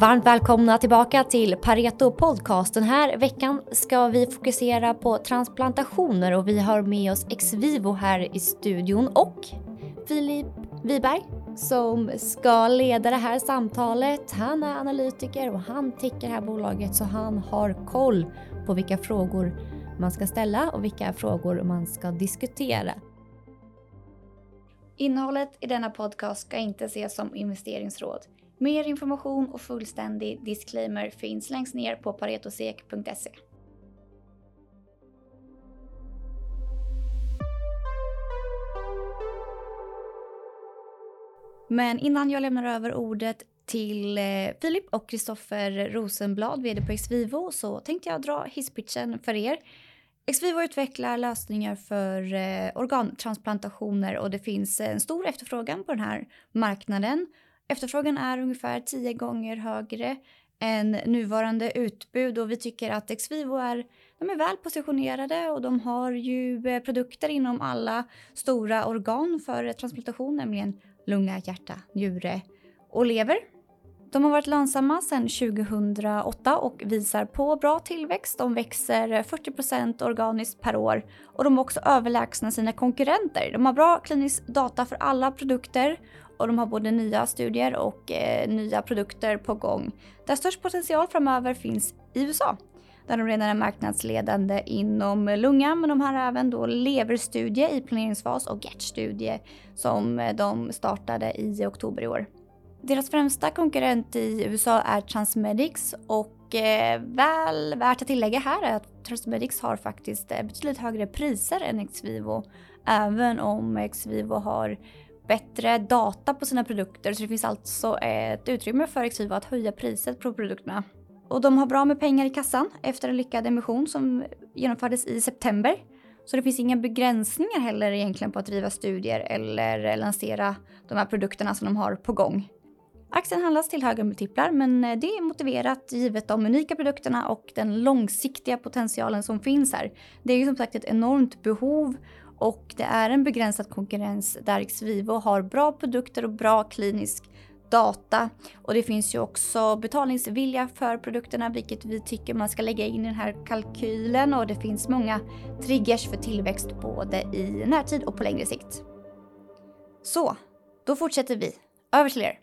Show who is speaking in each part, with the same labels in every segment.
Speaker 1: Varmt välkomna tillbaka till Pareto Podcast. Den här veckan ska vi fokusera på transplantationer och vi har med oss Exvivo här i studion och Filip Wiberg som ska leda det här samtalet. Han är analytiker och han täcker det här bolaget så han har koll på vilka frågor man ska ställa och vilka frågor man ska diskutera. Innehållet i denna podcast ska inte ses som investeringsråd. Mer information och fullständig disclaimer finns längst ner på paretosek.se. Men innan jag lämnar över ordet till eh, Filip och Kristoffer Rosenblad, vd på Exvivo, så tänkte jag dra hisspitchen för er. Exvivo utvecklar lösningar för eh, organtransplantationer och det finns en stor efterfrågan på den här marknaden. Efterfrågan är ungefär tio gånger högre än nuvarande utbud och vi tycker att Exvivo är, de är väl positionerade och de har ju eh, produkter inom alla stora organ för transplantation, nämligen lunga, hjärta, njure och lever. De har varit lönsamma sedan 2008 och visar på bra tillväxt. De växer 40% organiskt per år och de är också överlägsna sina konkurrenter. De har bra klinisk data för alla produkter och de har både nya studier och eh, nya produkter på gång. Där störst potential framöver finns i USA där de redan är marknadsledande inom lunga men de har även då leverstudie i planeringsfas och hjärtstudie som eh, de startade i oktober i år. Deras främsta konkurrent i USA är Transmedics och eh, väl värt att tillägga här är att Transmedics har faktiskt eh, betydligt högre priser än Xvivo även om Xvivo har bättre data på sina produkter så det finns alltså ett utrymme för Exiva att höja priset på produkterna. Och de har bra med pengar i kassan efter en lyckad emission som genomfördes i september. Så det finns inga begränsningar heller egentligen på att driva studier eller lansera de här produkterna som de har på gång. Aktien handlas till högre multiplar men det är motiverat givet de unika produkterna och den långsiktiga potentialen som finns här. Det är ju som sagt ett enormt behov och det är en begränsad konkurrens där Xvivo har bra produkter och bra klinisk data och det finns ju också betalningsvilja för produkterna vilket vi tycker man ska lägga in i den här kalkylen och det finns många triggers för tillväxt både i närtid och på längre sikt. Så, då fortsätter vi. Över till er.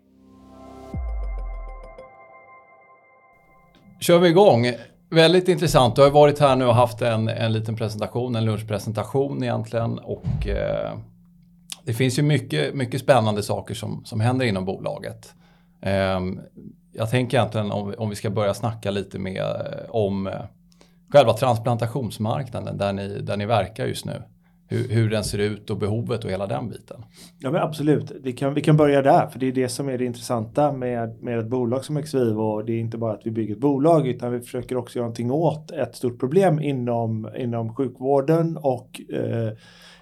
Speaker 2: Kör vi igång. Väldigt intressant. Du har varit här nu och haft en, en liten presentation, en lunchpresentation egentligen. Och, eh, det finns ju mycket, mycket spännande saker som, som händer inom bolaget. Eh, jag tänker egentligen om, om vi ska börja snacka lite mer om eh, själva transplantationsmarknaden där ni, där ni verkar just nu hur, hur den ser ut och behovet och hela den biten.
Speaker 3: Ja men absolut, vi kan, vi kan börja där för det är det som är det intressanta med, med ett bolag som Exvivo. Det är inte bara att vi bygger ett bolag utan vi försöker också göra någonting åt ett stort problem inom, inom sjukvården och eh,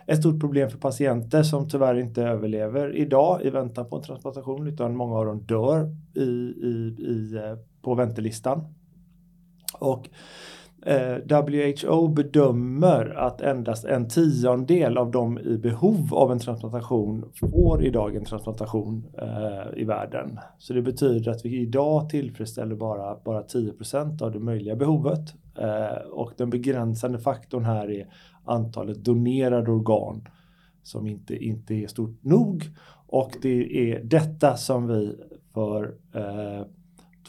Speaker 3: ett stort problem för patienter som tyvärr inte överlever idag i väntan på en transplantation utan många av dem dör i, i, i, eh, på väntelistan. Och Eh, WHO bedömer att endast en tiondel av de i behov av en transplantation får idag en transplantation eh, i världen. Så det betyder att vi idag tillfredsställer bara, bara 10% av det möjliga behovet. Eh, och den begränsande faktorn här är antalet donerade organ som inte, inte är stort nog. Och det är detta som vi för eh,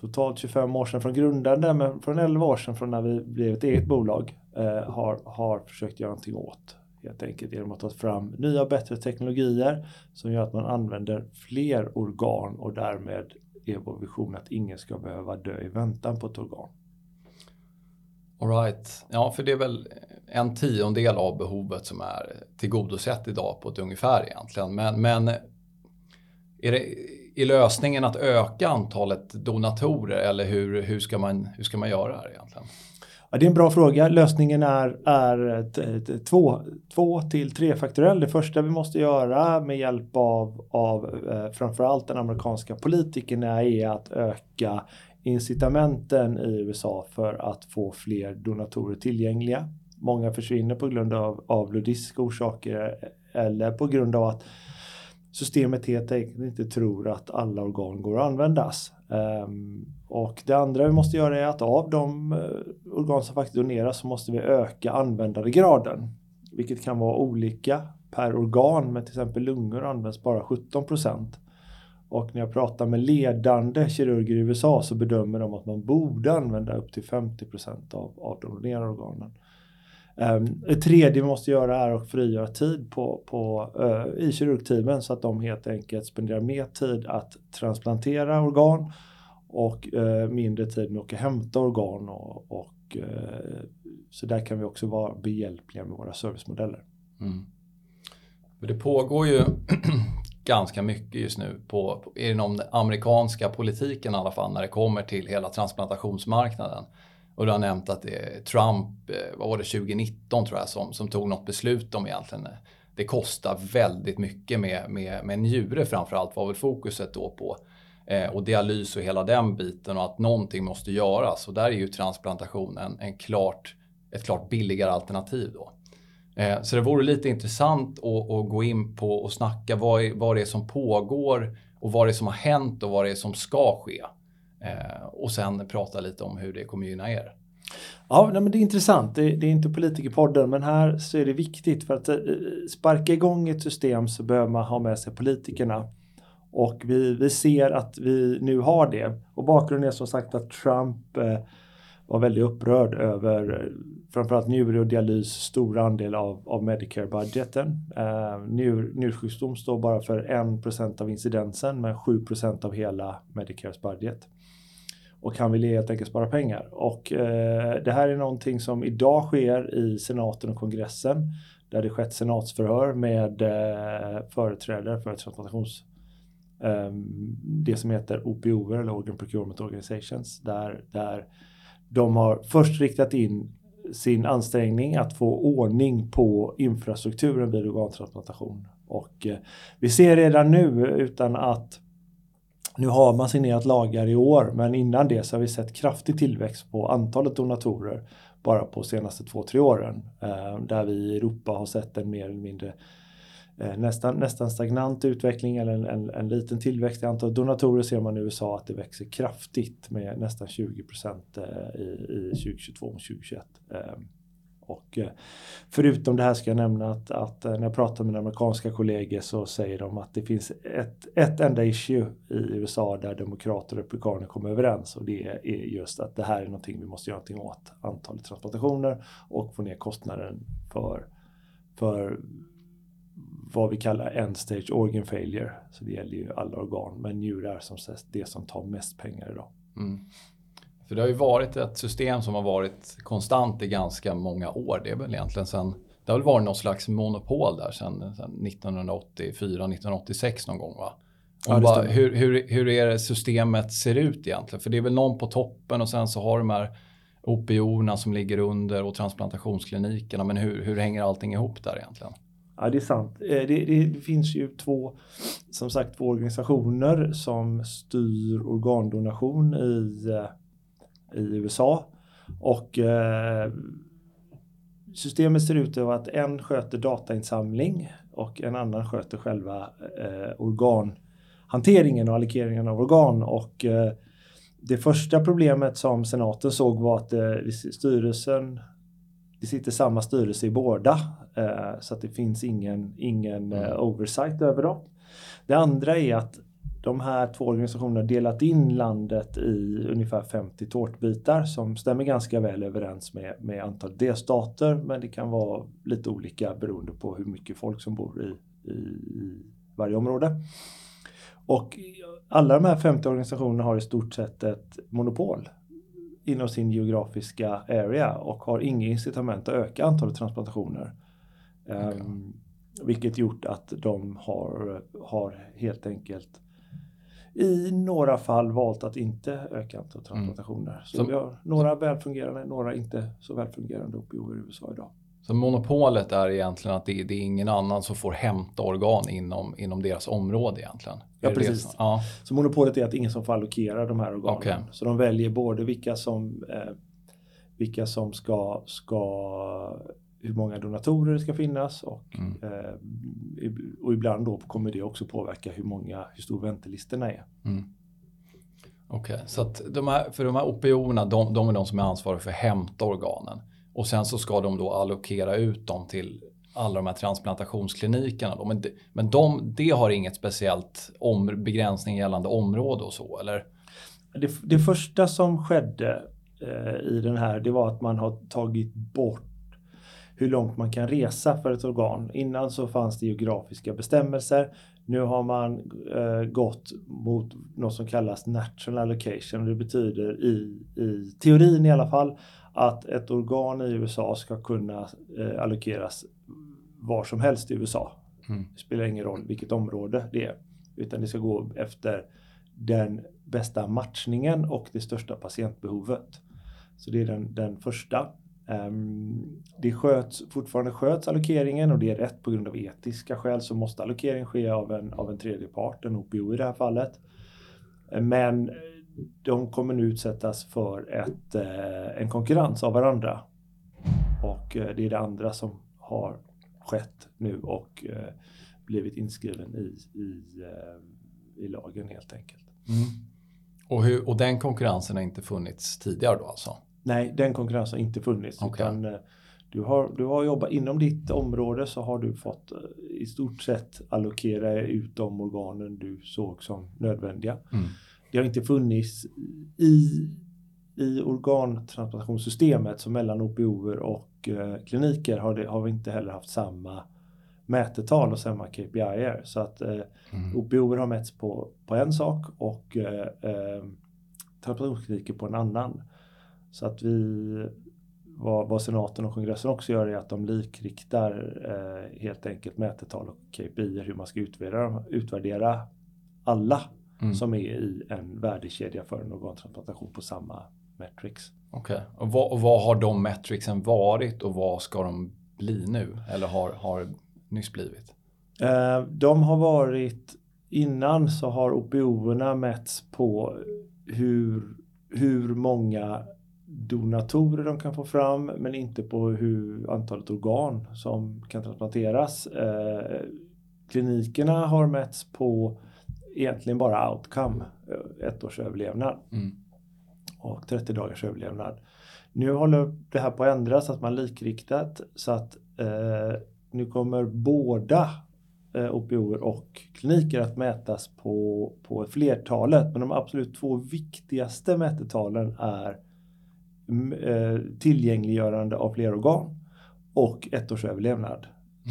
Speaker 3: totalt 25 år sedan från grundande, men från 11 år sedan från när vi blev ett eget bolag eh, har, har försökt göra någonting åt. Helt enkelt genom att ta fram nya och bättre teknologier som gör att man använder fler organ och därmed är vår vision att ingen ska behöva dö i väntan på ett organ.
Speaker 2: Alright, ja för det är väl en tiondel av behovet som är tillgodosett idag på ett ungefär egentligen. Men, men är det är lösningen att öka antalet donatorer eller hur, hur, ska, man, hur ska man göra här egentligen?
Speaker 3: Ja, det är en bra fråga. Lösningen är, är två, två till trefaktorell. Det första vi måste göra med hjälp av, av eh, framförallt den amerikanska politikerna är att öka incitamenten i USA för att få fler donatorer tillgängliga. Många försvinner på grund av, av ludiska orsaker eh, eller på grund av att systemet helt enkelt inte tror att alla organ går att användas. Ehm, och det andra vi måste göra är att av de eh, organ som faktiskt doneras så måste vi öka användargraden. Vilket kan vara olika per organ, men till exempel lungor används bara 17 procent. Och när jag pratar med ledande kirurger i USA så bedömer de att man borde använda upp till 50 procent av, av de donerade organen. Um, det tredje vi måste göra är att frigöra tid på, på, uh, i kirurgteamen så att de helt enkelt spenderar mer tid att transplantera organ och uh, mindre tid med att åka hämta organ. Och, och uh, så där kan vi också vara behjälpliga med våra servicemodeller. Mm.
Speaker 2: Det pågår ju ganska mycket just nu på, på, inom den amerikanska politiken i alla fall när det kommer till hela transplantationsmarknaden. Och du har nämnt att det är Trump, eh, vad var det, 2019 tror jag, som, som tog något beslut om egentligen. Det kostar väldigt mycket med, med, med njure framförallt var väl fokuset då på. Eh, och dialys och hela den biten och att någonting måste göras. Och där är ju transplantation en, en klart, ett klart billigare alternativ då. Eh, så det vore lite intressant att, att, gå in på och snacka vad, vad det är som pågår och vad det är som har hänt och vad det är som ska ske. Eh, och sen prata lite om hur det kommer gynna er.
Speaker 3: Ja, nej, men det är intressant. Det, det, är inte politikerpodden, men här så är det viktigt för att eh, sparka igång ett system så behöver man ha med sig politikerna. Och vi, vi ser att vi nu har det. Och bakgrunden är som sagt att Trump eh, var väldigt upprörd över eh, framförallt njure och dialys stora andel av, av Medicare-budgeten. Eh, njur, njursjukdom står bara för 1% av incidensen men 7% av hela Medicares budget och han vill helt enkelt spara pengar. Och eh, det här är någonting som idag sker i senaten och kongressen där det skett senatsförhör med eh, företrädare för transplantations eh, det som heter OPO eller Organ Procurement Organizations där, där de har först riktat in sin ansträngning att få ordning på infrastrukturen vid organtransplantation. Och eh, vi ser redan nu utan att nu har man signerat lagar i år, men innan det så har vi sett kraftig tillväxt på antalet donatorer bara på senaste två, tre åren. Eh, där vi i Europa har sett en mer eller mindre eh, nästan, nästan stagnant utveckling eller en, en, en, liten tillväxt i antalet donatorer ser man i USA att det växer kraftigt med nästan 20 procent eh, i, i 2022 och 2021. Och eh, förutom det här ska jag nämna att, att, eh, när jag pratar med mina amerikanska kollegor så säger de att det finns ett, ett enda issue i USA där demokrater och republikaner kommer överens och det är just att det här är någonting vi måste göra någonting åt. Antalet transplantationer och få ner kostnaden för, för vad vi kallar end stage organ failure. Så det gäller ju alla organ, men njurar som det som tar mest pengar idag. Mm.
Speaker 2: För det har ju varit ett system som har varit konstant i ganska många år. Det är väl egentligen sen, det har väl varit någon slags monopol där sen, sen 1984, 1986 någon gång va? Ja, bara, hur, hur, hur är det systemet ser ut egentligen? För det är väl någon på toppen och sen så har de här OPO som ligger under och transplantationsklinikerna. Men hur, hur hänger allting ihop där egentligen?
Speaker 3: Ja, det är sant. Eh, det, det, det, finns ju två, som sagt, två organisationer som styr organdonation i eh, i USA. Och eh, systemet ser ut att en sköter datainsamling och en annan sköter själva eh, organhanteringen och allokeringen av organ. Och eh, det första problemet som senaten såg var att eh, styrelsen det sitter samma styrelse i båda eh, så att det finns ingen, ingen eh, mm. oversight över dem. Det andra är att de här två organisationerna delat in landet i ungefär 50 tårtbitar som stämmer ganska väl överens med, med antal delstater men det kan vara lite olika beroende på hur mycket folk som bor i, i, i varje område. Och alla de här 50 organisationerna har i stort sett ett monopol inom sin geografiska area och har inga incitament att öka antalet transplantationer. Okay. Um, vilket gjort att de har, har helt enkelt i några fall valt att inte öka antalet mm. transplantationer. Mm. Så, så, vi har några välfungerande, några inte så välfungerande opioider i USA idag.
Speaker 2: Så monopolet är egentligen att det, det, är ingen annan som får hämta organ inom, inom deras område egentligen?
Speaker 3: Ja, precis. Det, ja. Så monopolet är att ingen som får allokera de här organen. Okay. Så de väljer både vilka som, eh, vilka som ska, ska hur många donatorer det ska finnas och,
Speaker 2: Mm.
Speaker 3: eh, och ibland då kommer det också påverka hur många, hur stor väntelistorna är.
Speaker 2: Mm. Okej, så att de här, för de här OPO-erna, de, de är de som är ansvariga för att hämta organen. Och sen så ska de då allokera ut dem till alla de här transplantationsklinikerna. Då. Men, det, men de, det har inget speciellt om, begränsning gällande område och så, eller?
Speaker 3: Det, det första som skedde eh, i den här, det var att man har tagit bort hur långt man kan resa för ett organ. Innan så fanns det geografiska bestämmelser. Nu har man eh, gått mot något som kallas natural allocation. Det betyder i, i teorin i alla fall att ett organ i USA ska kunna eh, allokeras var som helst i USA.
Speaker 2: Mm.
Speaker 3: Det spelar ingen roll vilket område det är. Utan det ska gå efter den bästa matchningen och det största patientbehovet. Så det är den, den första. Ehm, det sköts, fortfarande sköts allokeringen och det är rätt på grund av etiska skäl så måste allokering ske av en, av en tredje part, en OPO i det här fallet. Ehm, men de kommer nu utsättas för ett, eh, en konkurrens av varandra. Och eh, det är det andra som har skett nu och eh, blivit inskriven i, i, i lagen helt enkelt.
Speaker 2: Mm. Och, hur, och den konkurrensen har inte funnits tidigare då alltså?
Speaker 3: Nej, den konkurrensen har inte funnits.
Speaker 2: Okej.
Speaker 3: Utan, eh, du, har, du har jobbat inom ditt område så har du fått eh, i stort sett allokera ut de organen du såg som nödvändiga.
Speaker 2: Mm.
Speaker 3: Det har inte funnits i, i organtransplantationssystemet så mellan OPOer och eh, kliniker har, det, har vi inte heller haft samma mätetal och samma KPI. Så att eh,
Speaker 2: Mm.
Speaker 3: OPOer har mätts på, på en sak och eh, eh, transplantationskliniker på en annan. Så att vi, vad, vad senaten och kongressen också gör är att de likriktar eh, helt enkelt mätetal och KPI hur man ska utvärdera, utvärdera alla
Speaker 2: Mm.
Speaker 3: som är i en värdekedja för en organtransplantation på samma metrics.
Speaker 2: Okej, och, vad, och vad har de metricsen varit och vad ska de bli nu? Eller har, har nyss blivit?
Speaker 3: Eh, de har varit innan så har OPO-erna mätts på hur, hur många donatorer de kan få fram men inte på hur antalet organ som kan transplanteras. Eh, klinikerna har mätts på egentligen bara outcome, eh, ett års överlevnad
Speaker 2: Mm.
Speaker 3: och 30 dagars överlevnad. Nu håller det här på att ändras, att man likriktat så att eh, nu kommer båda eh, OPOer och kliniker att mätas på, på flertalet. Men de absolut två viktigaste mätetalen är tillgängliggörande av fler organ och ett års överlevnad.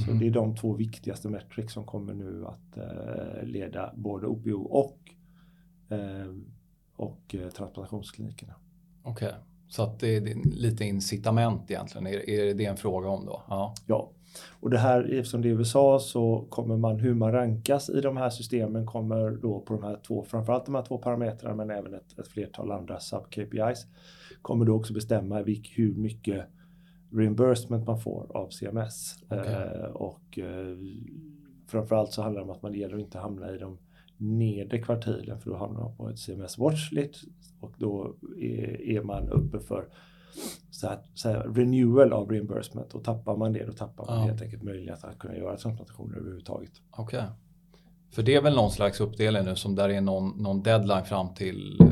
Speaker 3: Så
Speaker 2: Mhm.
Speaker 3: det är de två viktigaste metrics som kommer nu att eh, leda både OPO och, eh, och eh, transplantationsklinikerna.
Speaker 2: Okej, så att det, det är lite incitament egentligen. Är, är det en fråga om då? Ja.
Speaker 3: Ja, och det här eftersom det är USA så kommer man hur man rankas i de här systemen kommer då på de här två, framförallt de här två parametrarna men även ett, ett flertal andra sub-KPIs kommer då också bestämma vilk, hur mycket reimbursement man får av CMS.
Speaker 2: Okej.
Speaker 3: Eh, och eh, framförallt så handlar det om att man gäller att inte hamna i de nedre kvartilen för då hamnar man på ett CMS watchlist och då är, är man uppe för så här, så här, renewal av reimbursement och tappar man det då tappar man
Speaker 2: Ja.
Speaker 3: helt enkelt möjlighet att kunna göra transplantationer överhuvudtaget.
Speaker 2: Okej. För det är väl någon slags uppdelning nu som där är någon, någon deadline fram till, eh,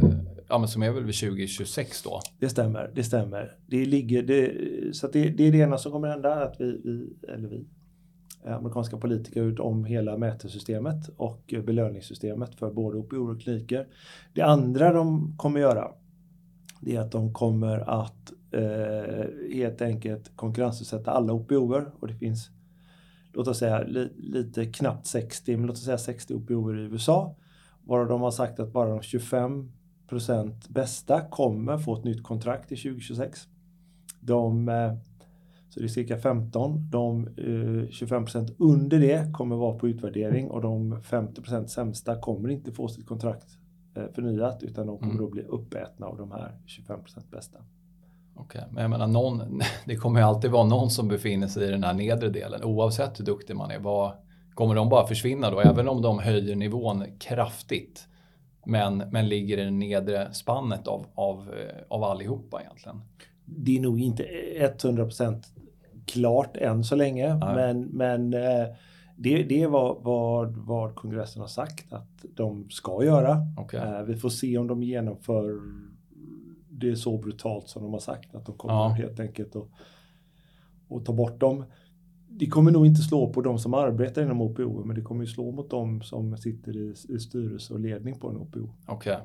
Speaker 2: ja men som är väl vid 2026 då?
Speaker 3: Det stämmer, det stämmer. Det ligger, det, så det, det är det ena som kommer hända, att vi, vi eller vi, eh, amerikanska politiker ut om hela mätesystemet och eh, belöningssystemet för både OPO och kliniker. Det andra de kommer göra, det är att de kommer att eh, helt enkelt konkurrensutsätta alla OPOer och det finns låt oss säga li, lite knappt 60, men låt oss säga 60 OPOer i USA. Varav de har sagt att bara de 25 procent bästa kommer få ett nytt kontrakt i 2026. De, eh, så det är cirka 15. De eh, 25 procent under det kommer vara på utvärdering och de 50 procent sämsta kommer inte få sitt kontrakt förnyat utan de kommer
Speaker 2: Mm.
Speaker 3: då bli uppätna av de här 25 procent bästa.
Speaker 2: Okej, men jag menar någon, det kommer ju alltid vara någon som befinner sig i den här nedre delen oavsett hur duktig man är. Vad, kommer de bara försvinna då? Även om de höjer nivån kraftigt men, men ligger i det nedre spannet av, av, eh, av allihopa egentligen.
Speaker 3: Det är nog inte 100 procent klart än så länge.
Speaker 2: Nej.
Speaker 3: Men, men eh, det, det är vad, vad, vad kongressen har sagt att de ska göra.
Speaker 2: Okej.
Speaker 3: Eh, vi får se om de genomför det så brutalt som de har sagt. Att de kommer
Speaker 2: Ja.
Speaker 3: helt enkelt att, att ta bort dem. Det kommer nog inte slå på de som arbetar inom OPO, men det kommer ju slå mot de som sitter i, i styrelse och ledning på en OPO.
Speaker 2: Okej.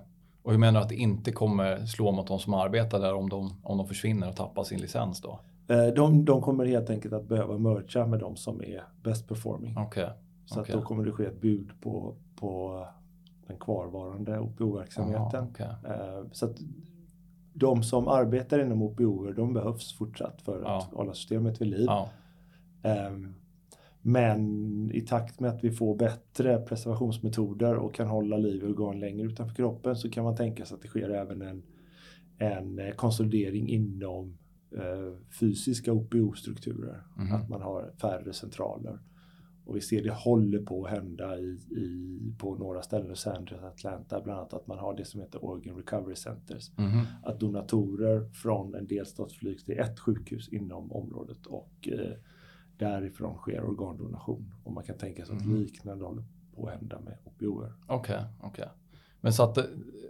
Speaker 2: Och hur menar du att det inte kommer slå mot de som arbetar där om de, om de försvinner och tappar sin licens då?
Speaker 3: Eh, De, de kommer helt enkelt att behöva mercha med de som är best performing.
Speaker 2: Okej.
Speaker 3: Så
Speaker 2: okej.
Speaker 3: att då kommer det ske ett bud på, på den kvarvarande OPO-verksamheten.
Speaker 2: Okej.
Speaker 3: Eh, Så att de som arbetar inom OPO, de behövs fortsatt för
Speaker 2: Ja.
Speaker 3: att hålla systemet vid liv.
Speaker 2: Ja.
Speaker 3: Ehm, Men i takt med att vi får bättre preservationsmetoder och kan hålla liv i organ längre utanför kroppen så kan man tänka sig att det sker även en, en konsolidering inom fysiska OPO-strukturer.
Speaker 2: Mhm.
Speaker 3: Att man har färre centraler. Och vi ser det håller på att hända i, i, på några ställen, Los Angeles, Atlanta, bland annat att man har det som heter Organ Recovery Centers
Speaker 2: Mhm.
Speaker 3: att donatorer från en delstat flygs till ett sjukhus inom området och eh, därifrån sker organdonation. Och man kan tänka sig att
Speaker 2: Mhm.
Speaker 3: liknande håller på att hända med opioider.
Speaker 2: Okej, okej. Men så att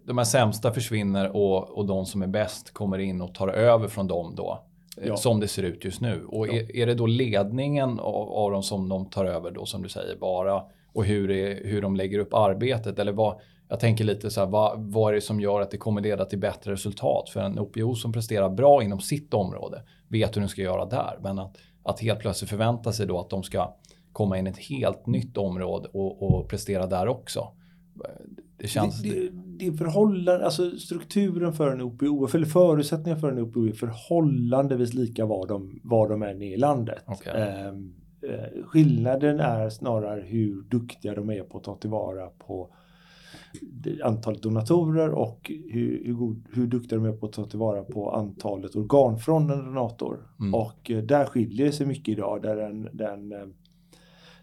Speaker 2: de här sämsta försvinner och, och de som är bäst kommer in och tar över från dem då? eh,
Speaker 3: Ja.
Speaker 2: Som det ser ut just nu. Och
Speaker 3: Ja.
Speaker 2: är, är det då ledningen av, av dem som de tar över då som du säger bara? Och hur, är, hur de lägger upp arbetet? Eller vad, jag tänker lite så här, vad, vad är det som gör att det kommer leda till bättre resultat? För en OPO som presterar bra inom sitt område vet hur den ska göra där. Men att, att helt plötsligt förvänta sig då att de ska komma in i ett helt nytt område och, och prestera där också. Det känns...
Speaker 3: Det, det, det förhållande, alltså strukturen för en OPO, eller förutsättningar för en OPO är förhållandevis lika var de, var de än är i landet.
Speaker 2: Okej.
Speaker 3: Ehm, eh, skillnaden är snarare hur duktiga de är på att ta tillvara på antalet donatorer och hur, hur, god, hur duktiga de är på att ta tillvara på antalet organ från en donator.
Speaker 2: Mm.
Speaker 3: Och eh, där skiljer det sig mycket idag. Där den, den eh,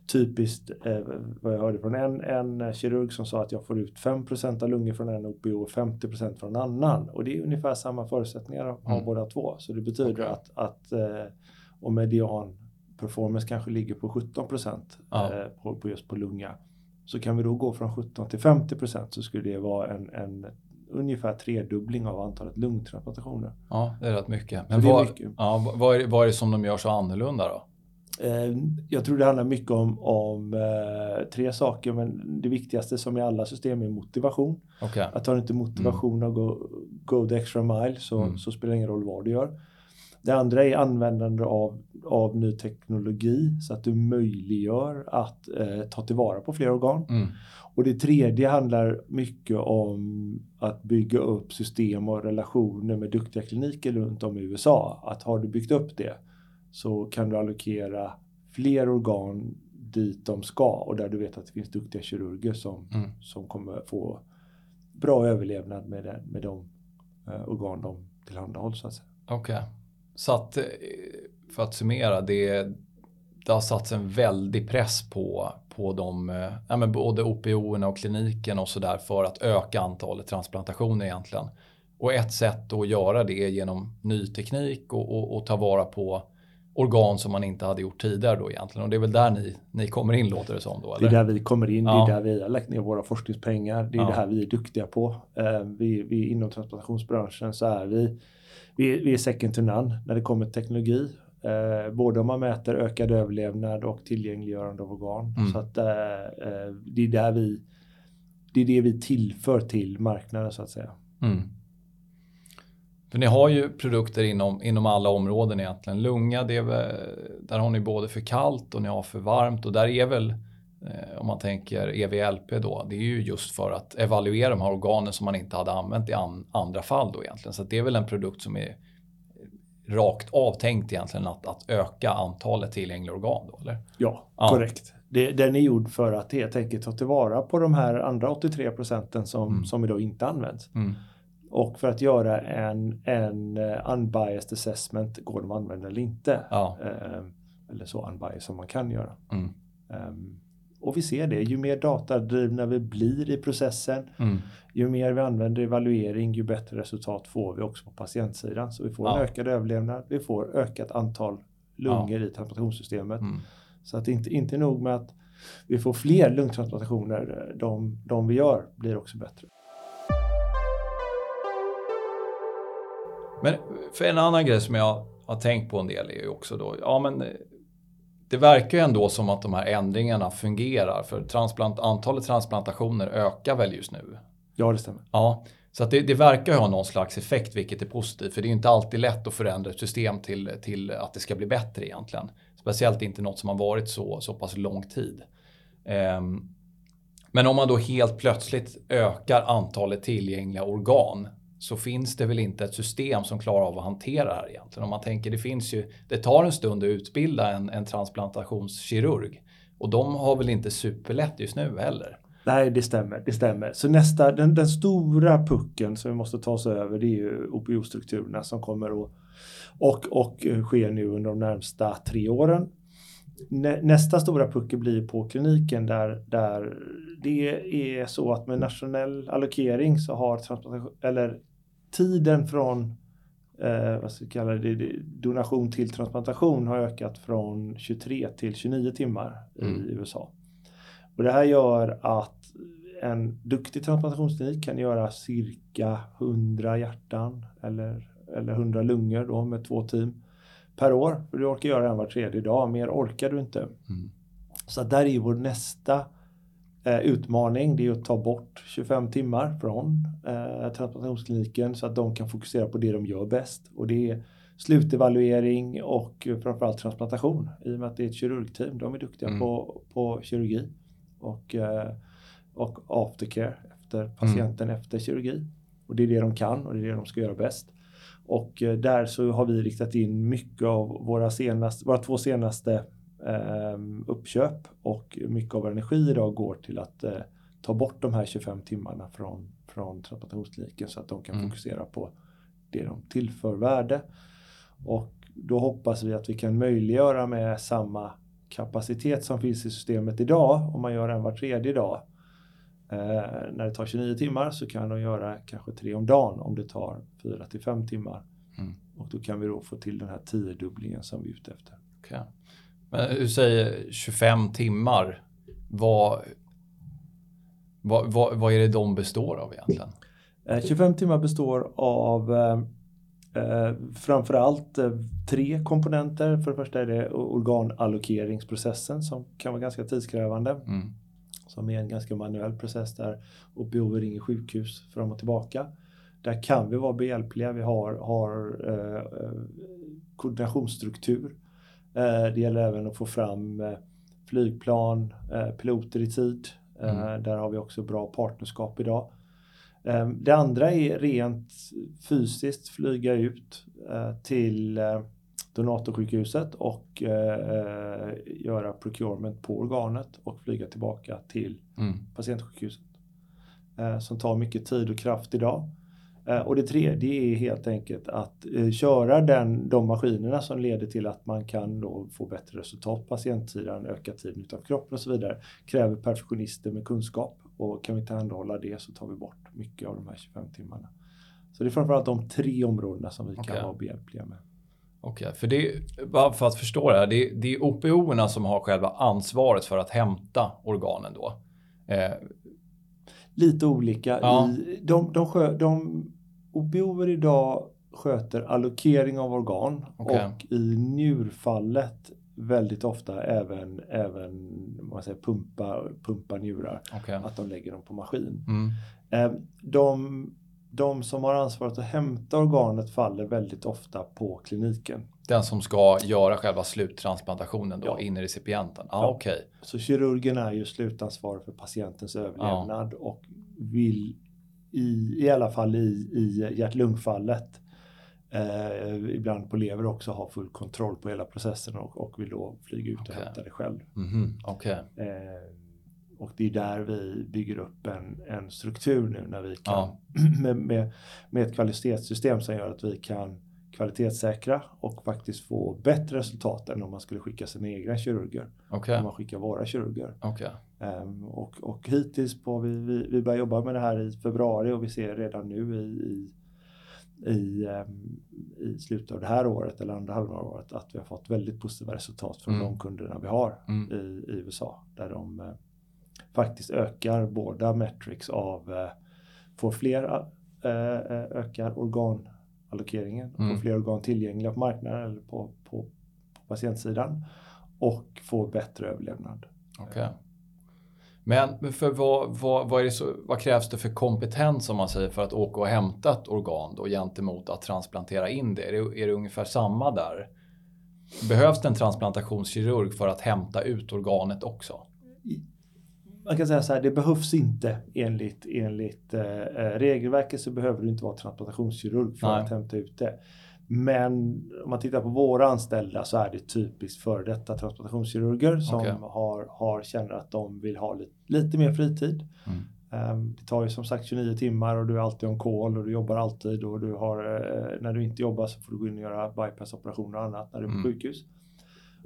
Speaker 3: typiskt, eh, vad jag hörde från en, en kirurg som sa att jag får ut 5% av lungor från en OPO och 50% från en annan. Och det är ungefär samma förutsättningar har
Speaker 2: Mm.
Speaker 3: båda två. Så det betyder
Speaker 2: Okej.
Speaker 3: att, att eh, om median performance kanske ligger på 17
Speaker 2: Ja.
Speaker 3: eh, på, på just på lunga. Så kan vi då gå från 17 till 50% så skulle det vara en, en ungefär tredubbling av antalet lungtransplantationer.
Speaker 2: Ja, det är rätt mycket. Men
Speaker 3: är
Speaker 2: vad,
Speaker 3: mycket.
Speaker 2: Ja, vad- är, vad är det som de gör så annorlunda då?
Speaker 3: Eh, Jag tror det handlar mycket om, om eh, tre saker, men det viktigaste som i alla system är motivation.
Speaker 2: Okej.
Speaker 3: Att har du inte motivation att gå, go the extra mile så,
Speaker 2: Mm.
Speaker 3: så spelar det ingen roll vad du gör. Det andra är användande av, av ny teknologi så att du möjliggör att eh, ta tillvara på fler organ.
Speaker 2: Mm.
Speaker 3: Och det tredje handlar mycket om att bygga upp system och relationer med duktiga kliniker runt om i USA. Att har du byggt upp det så kan du allokera fler organ dit de ska och där du vet att det finns duktiga kirurger som,
Speaker 2: Mm.
Speaker 3: som kommer få bra överlevnad med, det, med de eh, organ de tillhandahålls. Så att säga.
Speaker 2: Okej. Så att, eh, för att summera, det, det har satts en väldig press på, på de, eh, ja, men både OPO och kliniken och sådär för att öka antalet transplantationer egentligen. Och ett sätt att göra det är genom ny teknik och, och, och ta vara på organ som man inte hade gjort tidigare då egentligen. Och det är väl där ni, ni kommer in låter det som då?
Speaker 3: Det är
Speaker 2: Eller?
Speaker 3: där vi kommer in,
Speaker 2: Ja.
Speaker 3: det är där vi har lagt ner våra forskningspengar, det är
Speaker 2: Ja.
Speaker 3: det här vi är duktiga på. Eh, vi, vi inom transplantationsbranschen så är vi, vi, vi är second to none när det kommer till teknologi. Eh, både om man mäter ökad överlevnad och tillgängliggörande av organ.
Speaker 2: Mm.
Speaker 3: Så att eh, det är där vi, det är det vi tillför till marknaden så att säga.
Speaker 2: Mm. För ni har ju produkter inom, inom alla områden egentligen. Lunga, det väl, där har ni både för kallt och ni har för varmt och där är väl eh, om man tänker EVLP då, det är ju just för att evaluera de här organen som man inte hade använt i an, andra fall då egentligen. Så det är väl en produkt som är rakt avtänkt egentligen att, att öka antalet tillgängliga organ då, eller?
Speaker 3: Ja,
Speaker 2: Ja.
Speaker 3: korrekt. Det, den är gjord för att helt enkelt ta tillvara på de här andra 83 procenten som,
Speaker 2: Mm.
Speaker 3: som idag inte används.
Speaker 2: Mm.
Speaker 3: Och för att göra en, en eh, unbiased assessment, går de att använda eller inte?
Speaker 2: Ja.
Speaker 3: Ehm, eller så unbiased som man kan göra.
Speaker 2: Mm.
Speaker 3: Ehm, och vi ser det, ju mer datadrivna vi blir i processen,
Speaker 2: Mm.
Speaker 3: ju mer vi använder evaluering, ju bättre resultat får vi också på patientsidan. Så vi får en
Speaker 2: Ja.
Speaker 3: ökad överlevnad, vi får ökat antal lungor i transplantationssystemet.
Speaker 2: Mm.
Speaker 3: Så att inte, inte nog med att vi får fler lungtransplantationer, de, de vi gör blir också bättre.
Speaker 2: Men för en annan grej som jag har tänkt på en del är ju också då, ja men det verkar ju ändå som att de här ändringarna fungerar för transplant, antalet transplantationer ökar väl just nu?
Speaker 3: Ja, det stämmer.
Speaker 2: Ja, så att det, det verkar ha någon slags effekt vilket är positivt för det är inte alltid lätt att förändra ett system till, till att det ska bli bättre egentligen. Speciellt inte något som har varit så, så pass lång tid. Um, men om man då helt plötsligt ökar antalet tillgängliga organ så finns det väl inte ett system som klarar av att hantera det här egentligen. Om man tänker, det finns ju, det tar en stund att utbilda en, en transplantationskirurg och de har väl inte superlätt just nu heller.
Speaker 3: Nej, det stämmer. Det stämmer. Så nästa, den, den stora pucken som vi måste ta oss över det är ju OPO-strukturerna som kommer att och, och sker nu under de närmsta tre åren. Nästa stora puckel blir på kliniken där, där det är så att med nationell allokering så har transplantation, eller tiden från eh, vad ska vi kalla det, donation till transplantation har ökat från 23 till 29 timmar mm. i USA. Och det här gör att en duktig transplantationsklinik kan göra cirka 100 hjärtan eller, eller 100 lungor då med två team per år. För du orkar göra en var tredje dag, mer orkar du inte. Mm. Så där är vår nästa eh, utmaning, det är att ta bort 25 timmar från eh, transplantationskliniken så att de kan fokusera på det de gör bäst. Och det är slutevaluering och framförallt transplantation i och med att det är ett kirurgteam. De är duktiga mm. på, på kirurgi och, eh, och aftercare efter patienten mm. efter kirurgi. Och det är det de kan och det är det de ska göra bäst. Och eh, där så har vi riktat in mycket av våra, senaste, våra två senaste uppköp och mycket av vår energi idag går till att eh, ta bort de här 25 timmarna från, från transplantationskliniken så att de kan mm. fokusera på det de tillför värde. Och då hoppas vi att vi kan möjliggöra med samma kapacitet som finns i systemet idag, om man gör en var tredje dag, eh, när det tar 29 timmar så kan de göra kanske tre om dagen om det tar 4 till 5 timmar. Mm. Och då kan vi då få till den här tiodubblingen som vi är ute efter.
Speaker 2: Okay. Men du säger 25 timmar. Vad, vad, vad, vad är det de består av egentligen?
Speaker 3: Eh, 25 timmar består av eh, Eh, framförallt eh, tre komponenter. För det första är det organallokeringsprocessen som kan vara ganska tidskrävande. Mm. Som är en ganska manuell process där OPO ringer sjukhus fram och tillbaka. Där kan vi vara behjälpliga. Vi har, har eh, koordinationsstruktur. Eh, det gäller även att få fram eh, flygplan, eh, piloter i tid. Mm. Där har vi också bra partnerskap idag. Ehm, det andra är rent fysiskt flyga ut till donatorsjukhuset och göra procurement på organet och flyga tillbaka till mm. patientsjukhuset. Som tar mycket tid och kraft idag. Och det tredje är helt enkelt att köra den, de maskinerna som leder till att man kan då få bättre resultat på patientsidan, öka tiden utanför kroppen och så vidare. Kräver perfektionister med kunskap. Och kan vi tillhandahålla det så tar vi bort mycket av de här 25 timmarna. Så det är framförallt de tre områdena som vi okay. kan vara behjälpliga med.
Speaker 2: Okej, okay, för det bara för att förstå det här. Det, är, det är OPO som har själva ansvaret för att hämta organen då? Eh.
Speaker 3: Lite olika. Ja. I, de, de, de, de OPO idag sköter allokering av organ okay. och i njurfallet väldigt ofta även, även man säger, pumpa, pumpa njurar. Okay. Att de lägger dem på maskin. Mm. Eh, de, de som har ansvaret att hämta organet faller väldigt ofta på kliniken.
Speaker 2: Den som ska göra själva sluttransplantationen då, ja. in i recipienten? Ah, ja. okay.
Speaker 3: Så kirurgen är ju slutansvarig för patientens överlevnad ja. och vill i, i alla fall i, i hjärt-lungfallet eh, ibland på lever också ha full kontroll på hela processen och, och vill då flyga ut okay. och hämta det själv.
Speaker 2: Mm -hmm. okay.
Speaker 3: eh, och det är där vi bygger upp en, en struktur nu när vi kan ja. med, med, med ett kvalitetssystem som gör att vi kan kvalitetssäkra och faktiskt få bättre resultat än om man skulle skicka sina egna kirurger. Okay. Om man skickar våra kirurger.
Speaker 2: Okay. Um,
Speaker 3: ehm, och, och hittills på, vi, vi, vi börjar jobba med det här i februari och vi ser redan nu i, i i, eh, i slutet av det här året eller andra halvan av året att vi har fått väldigt positiva resultat från
Speaker 2: Mm.
Speaker 3: de kunderna vi har
Speaker 2: Mm.
Speaker 3: i, i USA. Där de eh, faktiskt ökar båda metrics av, eh, får fler, eh, eh, ökar organallokeringen,
Speaker 2: Mm.
Speaker 3: får fler organ tillgängliga på marknaden eller på, på, på patientsidan och får bättre överlevnad.
Speaker 2: Okej. Men för vad, vad, vad, så, vad krävs det för kompetens om man säger för att åka och hämta ett organ då gentemot att transplantera in det? Är det, är det ungefär samma där? Behövs det en transplantationskirurg för att hämta ut organet också?
Speaker 3: Man kan säga så här, det behövs inte enligt, enligt eh, eh, regelverket så behöver du inte vara transplantationskirurg för
Speaker 2: Nej.
Speaker 3: att hämta ut det. Men om man tittar på våra anställda så är det typiskt före detta transplantationskirurger som
Speaker 2: Okej.
Speaker 3: har, har känner att de vill ha lite, lite mer fritid.
Speaker 2: Mm.
Speaker 3: Ehm, det tar ju som sagt 29 timmar och du är alltid on call och du jobbar alltid och du har, eh, när du inte jobbar så får du gå in och göra bypassoperationer och annat när du är på
Speaker 2: Mm.
Speaker 3: sjukhus.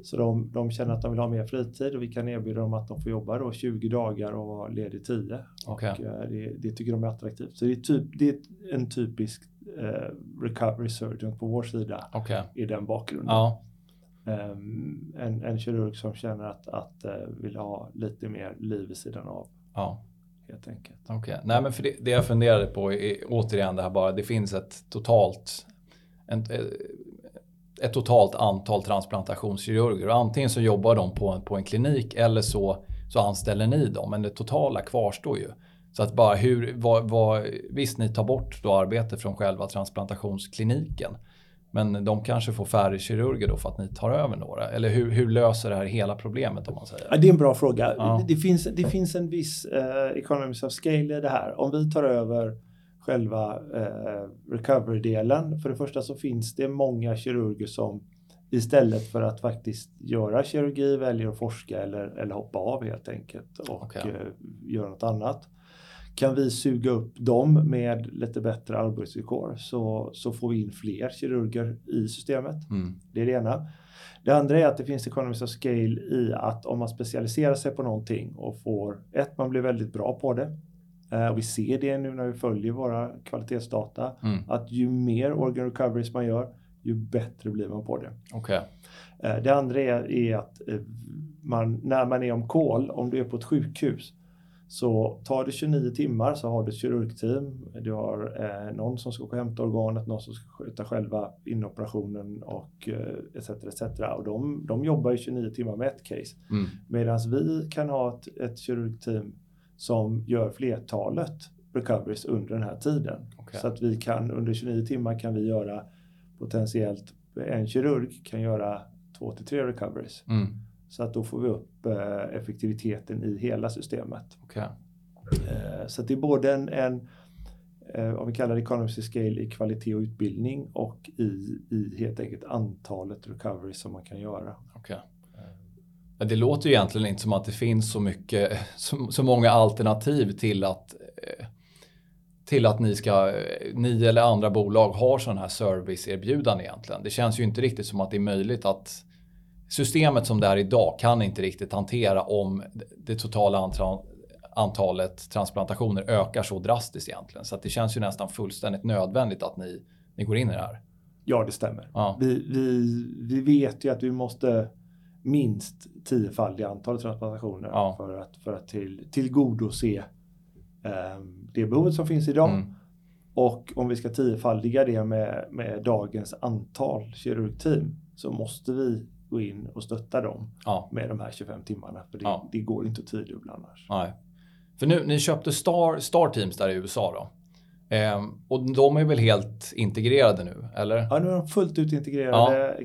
Speaker 3: Så de, de känner att de vill ha mer fritid och vi kan erbjuda dem att de får jobba då 20 dagar och vara ledig 10.
Speaker 2: Okej.
Speaker 3: Och eh, det, det tycker de är attraktivt. Så det är, typ, det är en typisk eh, recovery surgeon på vår sida
Speaker 2: Okej.
Speaker 3: i den bakgrunden.
Speaker 2: Ja.
Speaker 3: Ehm, en, en kirurg som känner att, att eh, vill ha lite mer liv vid sidan av
Speaker 2: ja.
Speaker 3: helt enkelt.
Speaker 2: Okej. Nej men för det, det jag funderade på är återigen det här bara, det finns ett totalt en, eh, ett totalt antal transplantationskirurger och antingen så jobbar de på en, på en klinik eller så, så anställer ni dem men det totala kvarstår ju. Så att bara hur, vad, vad, visst ni tar bort då arbete från själva transplantationskliniken men de kanske får färre kirurger då för att ni tar över några eller hur, hur löser det här hela problemet om man säger?
Speaker 3: Ja, det är en bra fråga.
Speaker 2: Ja.
Speaker 3: Det, finns, det finns en viss eh, economies of scale i det här. Om vi tar över själva eh, recovery-delen. För det första så finns det många kirurger som istället för att faktiskt göra kirurgi väljer att forska eller, eller hoppa av helt enkelt och
Speaker 2: Okej.
Speaker 3: eh, göra något annat. Kan vi suga upp dem med lite bättre arbetsvillkor så, så får vi in fler kirurger i systemet.
Speaker 2: Mm.
Speaker 3: Det är det ena. Det andra är att det finns economies of scale i att om man specialiserar sig på någonting och får ett, man blir väldigt bra på det. Eh, vi ser det nu när vi följer våra kvalitetsdata.
Speaker 2: Mm.
Speaker 3: Att ju mer organ recoveries man gör, ju bättre blir man på det.
Speaker 2: Okej.
Speaker 3: Eh, det andra är, är att eh, man, när man är om call, om du är på ett sjukhus, så tar det 29 timmar så har du ett kirurgteam, du har någon som ska gå och hämta organet, någon som ska sköta själva inoperationen och etc. etc. Och de, de jobbar ju 29 timmar med ett case.
Speaker 2: Mm.
Speaker 3: Medan vi kan ha ett, ett kirurgteam som gör flertalet recoveries under den här tiden.
Speaker 2: Okej.
Speaker 3: Så att vi kan under 29 timmar kan vi göra potentiellt en kirurg kan göra två till tre recoveries.
Speaker 2: Mm.
Speaker 3: Så att då får vi upp eh, effektiviteten i hela systemet.
Speaker 2: Okej.
Speaker 3: Eh, så det är både en, en eh, om vi kallar det economies of scale i kvalitet och utbildning och i, i helt enkelt antalet recoveries som man kan göra.
Speaker 2: Okej. Det låter ju egentligen inte som att det finns så mycket, så, så många alternativ till att eh, till att ni ska, ni eller andra bolag har sådana här serviceerbjudanden egentligen. Det känns ju inte riktigt som att det är möjligt att systemet som det är idag kan inte riktigt hantera om det totala antal, antalet transplantationer ökar så drastiskt egentligen. Så det känns ju nästan fullständigt nödvändigt att ni, ni går in i det här.
Speaker 3: Ja, det stämmer.
Speaker 2: Ja,
Speaker 3: Vi, vi, vi vet ju att vi måste minst tiofaldiga antalet transplantationer
Speaker 2: Ja.
Speaker 3: för att, för att till, tillgodose eh, det behovet som finns idag.
Speaker 2: Mm.
Speaker 3: Och om vi ska tiofaldiga det med, med dagens antal kirurgteam så måste vi gå in och stötta dem
Speaker 2: ja.
Speaker 3: med de här 25 timmarna. För det,
Speaker 2: Ja.
Speaker 3: det går inte att tiodubbla annars.
Speaker 2: Nej. För nu, ni köpte Star, Star Teams där i USA då. Ehm, och de är väl helt integrerade nu, eller?
Speaker 3: Ja, nu är de fullt ut integrerade.
Speaker 2: Ja.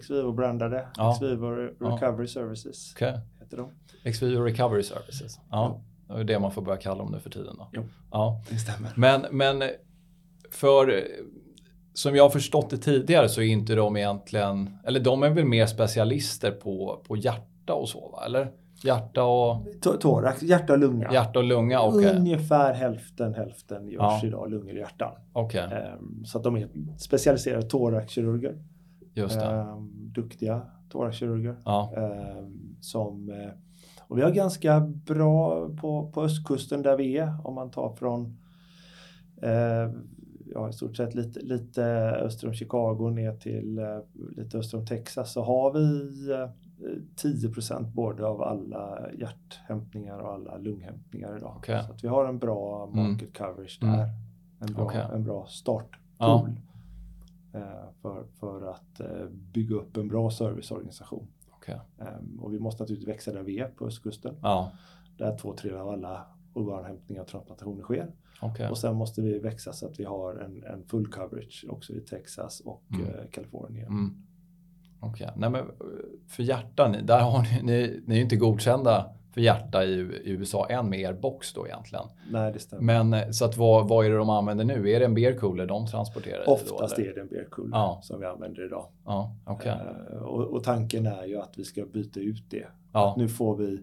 Speaker 3: Re-
Speaker 2: Ja.
Speaker 3: Recovery Services
Speaker 2: Okej.
Speaker 3: heter de.
Speaker 2: XVIO Recovery Services. Ja. Det är det man får börja kalla dem nu för tiden då.
Speaker 3: Jo.
Speaker 2: Ja.
Speaker 3: Det stämmer.
Speaker 2: Men, men för som jag har förstått det tidigare så är inte de egentligen, eller de är väl mer specialister på, på hjärta och så va? Eller? Hjärta och,
Speaker 3: Thorax, hjärta och lunga.
Speaker 2: hjärta och lunga, okej.
Speaker 3: Ungefär hälften hälften görs
Speaker 2: Ja.
Speaker 3: idag, lungor och hjärtan.
Speaker 2: Okej,
Speaker 3: Ehm, så att de är specialiserade thoraxkirurger.
Speaker 2: just det.
Speaker 3: Ehm, duktiga thoraxkirurger.
Speaker 2: Ja,
Speaker 3: Ehm, som, eh, och vi har ganska bra på, på östkusten där vi är. Om man tar från eh, ja, i stort sett lite, lite öster om Chicago ner till eh, lite öster om Texas så har vi 10% både av alla hjärthämtningar och alla lunghämtningar idag.
Speaker 2: Okej.
Speaker 3: Så vi har en bra market coverage där.
Speaker 2: Mm.
Speaker 3: En, bra,
Speaker 2: Okej.
Speaker 3: en bra startpool
Speaker 2: Ja.
Speaker 3: eh, för, för att eh, bygga upp en bra serviceorganisation.
Speaker 2: Okej.
Speaker 3: Ehm, och vi måste naturligtvis växa där vi är på östkusten.
Speaker 2: Ja,
Speaker 3: Där två tredjedelar av alla organhämtningar och transplantationer sker.
Speaker 2: okej.
Speaker 3: Och sen måste vi växa så att vi har en, en full coverage också i Texas och
Speaker 2: Mm.
Speaker 3: eh, Kalifornien.
Speaker 2: Mm. Okej. Nej, men eh, för hjärta, ni- där har ni, ni, ni är ju inte godkända för hjärta i, i USA än med er box då egentligen.
Speaker 3: Nej, det stämmer.
Speaker 2: Men eh, så att vad, vad är det de använder nu? Är det en beer cooler de transporterar? då,
Speaker 3: Oftast
Speaker 2: eller?
Speaker 3: är det en beer cooler
Speaker 2: Ja.
Speaker 3: som vi använder idag.
Speaker 2: Ja, okej.
Speaker 3: Eh, och, och tanken är ju att vi ska byta ut det.
Speaker 2: Ja,
Speaker 3: Nu får vi,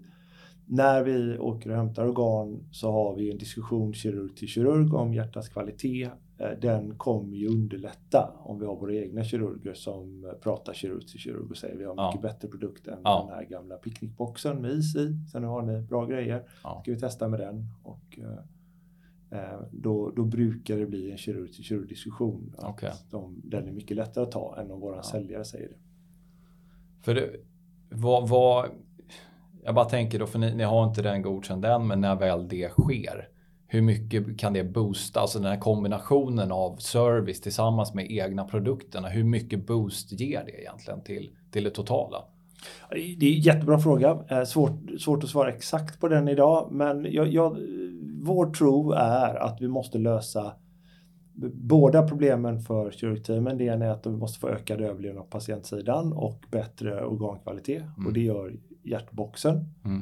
Speaker 3: när vi åker och hämtar organ så har vi en diskussion kirurg till kirurg om hjärtats kvalitet. Eh, Den kommer ju underlätta om vi har våra egna kirurger som pratar kirurg till kirurg och säger vi har
Speaker 2: Ja.
Speaker 3: mycket bättre produkt än
Speaker 2: Ja.
Speaker 3: den här gamla picknickboxen med is i. Sen har ni bra grejer.
Speaker 2: Ja.
Speaker 3: Ska vi testa med den? Och, eh, eh, då, då brukar det bli en kirurg till kirurg diskussion.
Speaker 2: Okej.
Speaker 3: de, den är mycket lättare att ta än om våran säljare säger det.
Speaker 2: För det, vad, vad, jag bara tänker då, för ni, ni har inte den godkänd än, men när väl det sker, hur mycket kan det boosta? Alltså den här kombinationen av service tillsammans med egna produkterna, hur mycket boost ger det egentligen till, till det totala?
Speaker 3: Det är en jättebra fråga. Eh, Svårt, svårt att svara exakt på den idag. Men jag, jag, vår tro är att vi måste lösa båda problemen för kirurgteamen. Det ena är att vi måste få ökad överlevnad på patientsidan och bättre organkvalitet. Och det gör hjärtboxen.
Speaker 2: Mm.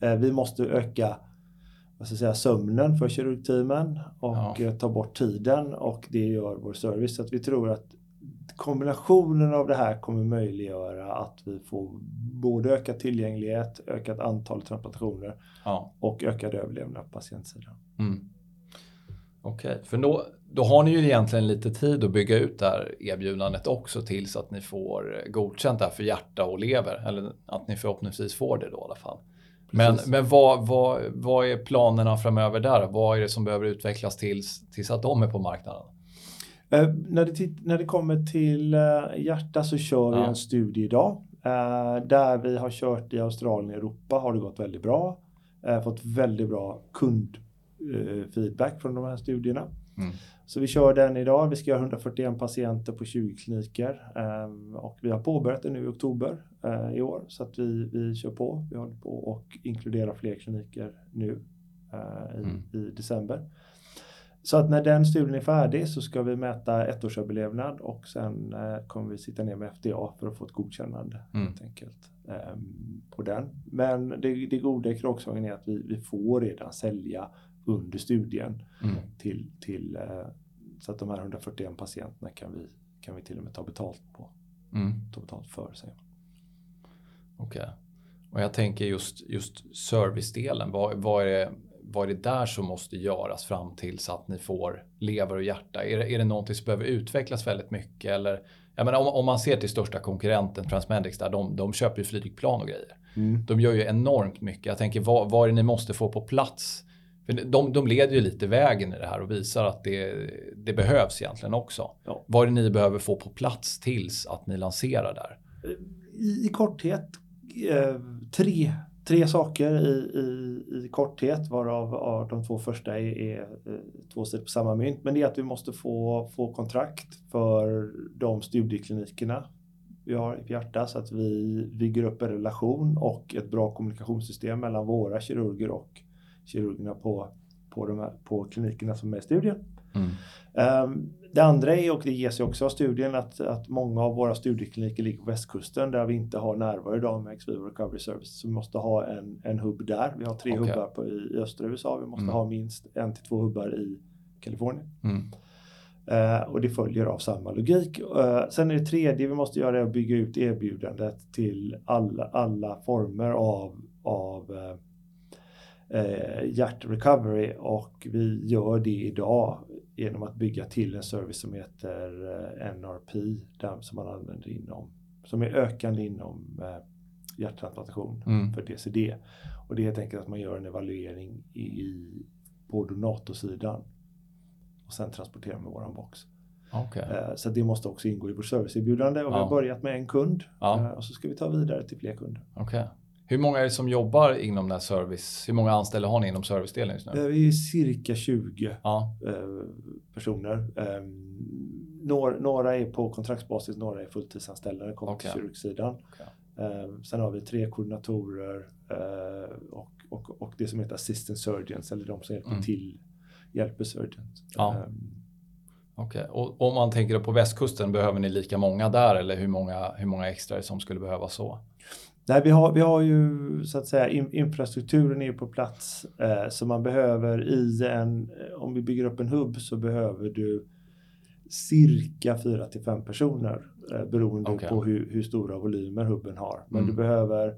Speaker 3: Eh, Vi måste öka vad ska säga, sömnen för kirurgteamen och
Speaker 2: Ja.
Speaker 3: eh, ta bort tiden och det gör vår service. Så att vi tror att kombinationen av det här kommer möjliggöra att vi får både ökad tillgänglighet, ökat antal transplantationer
Speaker 2: Ja.
Speaker 3: och ökad överlevnad på patientsidan.
Speaker 2: Mm. Okej, för då, då har ni ju egentligen lite tid att bygga ut det här erbjudandet också tills att ni får godkänt det här för hjärta och lever. Eller att ni förhoppningsvis får det då i alla fall. Men, men vad, vad, vad är planerna framöver där? Vad är det som behöver utvecklas tills, tills att de är på marknaden?
Speaker 3: Eh, när, det när det kommer till eh, hjärta så kör vi
Speaker 2: Ja.
Speaker 3: en studie idag. Eh, där vi har kört i Australien och Europa har det gått väldigt bra. Eh, fått väldigt bra kundfeedback från de här studierna.
Speaker 2: Mm.
Speaker 3: Så vi kör den idag. Vi ska göra 141 patienter på 20 kliniker. Eh, och vi har påbörjat det nu i oktober eh, i år. Så att vi, vi kör på. Vi håller på och inkluderar fler kliniker nu eh, i,
Speaker 2: Mm.
Speaker 3: i december. Så att när den studien är färdig så ska vi mäta ettårsöverlevnad och sen eh, kommer vi sitta ner med FDA för att få ett godkännande
Speaker 2: Mm.
Speaker 3: helt enkelt ehm, på den. Men det, det goda i kråksången är att vi, vi får redan sälja under studien
Speaker 2: Mm.
Speaker 3: till, till eh, så att de här 141 patienterna kan vi, kan vi till och med ta betalt på.
Speaker 2: Mm.
Speaker 3: Ta betalt för säger man.
Speaker 2: Okej. Och jag tänker just, just servicedelen. Vad, vad, är det, vad är det där som måste göras fram till så att ni får lever och hjärta? Är det, är det någonting som behöver utvecklas väldigt mycket? Eller, jag menar, om, om man ser till största konkurrenten Transmedics där, de, de köper ju flygplan och grejer. De gör ju enormt mycket. Jag tänker, vad, vad är det ni måste få på plats? För de, de leder ju lite vägen i det här och visar att det, det behövs egentligen också.
Speaker 3: Ja.
Speaker 2: Vad är det ni behöver få på plats tills att ni lanserar där?
Speaker 3: I, i korthet Eh, tre, tre saker i, i, i korthet varav de två första är, är eh, två sidor på samma mynt. Men det är att vi måste få, få kontrakt för de studieklinikerna vi har i Hjärta så att vi bygger upp en relation och ett bra kommunikationssystem mellan våra kirurger och kirurgerna på, på, de här, på klinikerna som är i studien.
Speaker 2: Mm.
Speaker 3: Ehm, Det andra är, och det ges ju också av studien, att, att många av våra studiekliniker ligger på västkusten där vi inte har närvaro idag med Xvivo Recovery Service. Så vi måste ha en, en hubb där. Vi har tre
Speaker 2: Okej.
Speaker 3: hubbar på, i, i östra USA. Vi måste
Speaker 2: Mm.
Speaker 3: ha minst en till två hubbar i Kalifornien.
Speaker 2: Mm.
Speaker 3: Eh, och det följer av samma logik. Eh, sen är det tredje vi måste göra är att bygga ut erbjudandet till alla, alla former av, av eh, hjärtrecovery och vi gör det idag genom att bygga till en service som heter eh, NRP, som man använder inom, som är ökande inom eh, hjärttransplantation
Speaker 2: Mm.
Speaker 3: för DCD. Och det är helt enkelt att man gör en evaluering i, på donatorsidan och sen transportera med våran box.
Speaker 2: Okej.
Speaker 3: Eh, Så det måste också ingå i vårt serviceerbjudande och vi
Speaker 2: Ja.
Speaker 3: har börjat med en kund
Speaker 2: Ja.
Speaker 3: och så ska vi ta vidare till fler kunder.
Speaker 2: Okej. Hur många är det som jobbar inom den här service? Hur många anställda har ni inom servicedelen just nu?
Speaker 3: Eh, Vi är cirka 20
Speaker 2: Ja,
Speaker 3: eh, personer. Eh, Några, är på kontraktsbasis, några är fulltidsanställda till
Speaker 2: Okej.
Speaker 3: kirurgsidan. Eh, Sen har vi tre koordinatorer och, och, och det som heter assistant surgeons, eller de som hjälper
Speaker 2: Mm.
Speaker 3: till, hjälper surgeons.
Speaker 2: Ja. Okej. Och om man tänker på västkusten, behöver ni lika många där eller hur många, hur många extra som skulle behövas så?
Speaker 3: Nej, vi har, vi har ju så att säga in, infrastrukturen är på plats eh, så man behöver i en, eh, om vi bygger upp en hubb så behöver du cirka 4 till 5 personer eh, beroende
Speaker 2: Okej.
Speaker 3: på hur, hur stora volymer hubben har. Men
Speaker 2: Mm.
Speaker 3: du behöver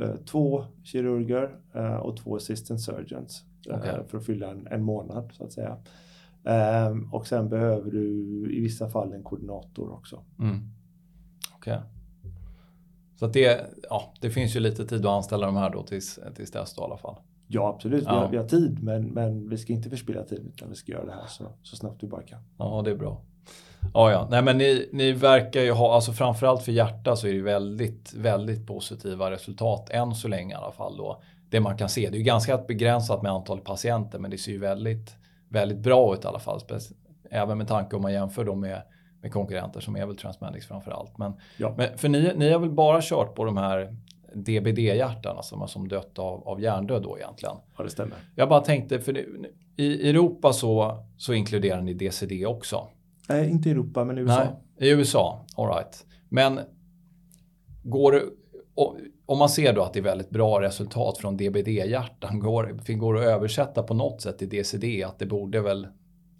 Speaker 3: eh, två kirurger eh, och två assistant surgeons eh,
Speaker 2: Okej.
Speaker 3: för att fylla en, en månad så att säga. Ehm, och sen behöver du i vissa fall en koordinator också.
Speaker 2: Mm. Okej. Så det, ja, det finns ju lite tid att anställa de här då tills, tills dess då i alla fall.
Speaker 3: Ja, absolut. Vi,
Speaker 2: Ja.
Speaker 3: har, vi har tid, men, men vi ska inte förspilla tid utan vi ska göra det här så, så snabbt vi bara kan.
Speaker 2: Ja, det är bra. Ja, ja. Nej, men ni, ni verkar ju ha, alltså framförallt för hjärta så är det väldigt, väldigt positiva resultat än så länge i alla fall då. Det man kan se, det är ju ganska begränsat med antal patienter, men det ser ju väldigt, väldigt bra ut i alla fall. Även med tanke om man jämför då med, med konkurrenter som är väl Transmedics framförallt. Men,
Speaker 3: Ja.
Speaker 2: men för ni, ni har väl bara kört på de här DBD-hjärtan, alltså som dött av, av hjärndöd då egentligen.
Speaker 3: Ja, det stämmer.
Speaker 2: Jag bara tänkte, för det, i Europa så, så inkluderar ni DCD också.
Speaker 3: Nej, inte i Europa, men i USA.
Speaker 2: Nej, i USA. All right. Men går det, om man ser då att det är väldigt bra resultat från DBD-hjärtan, går, går det att översätta på något sätt till DCD? Att det borde väl,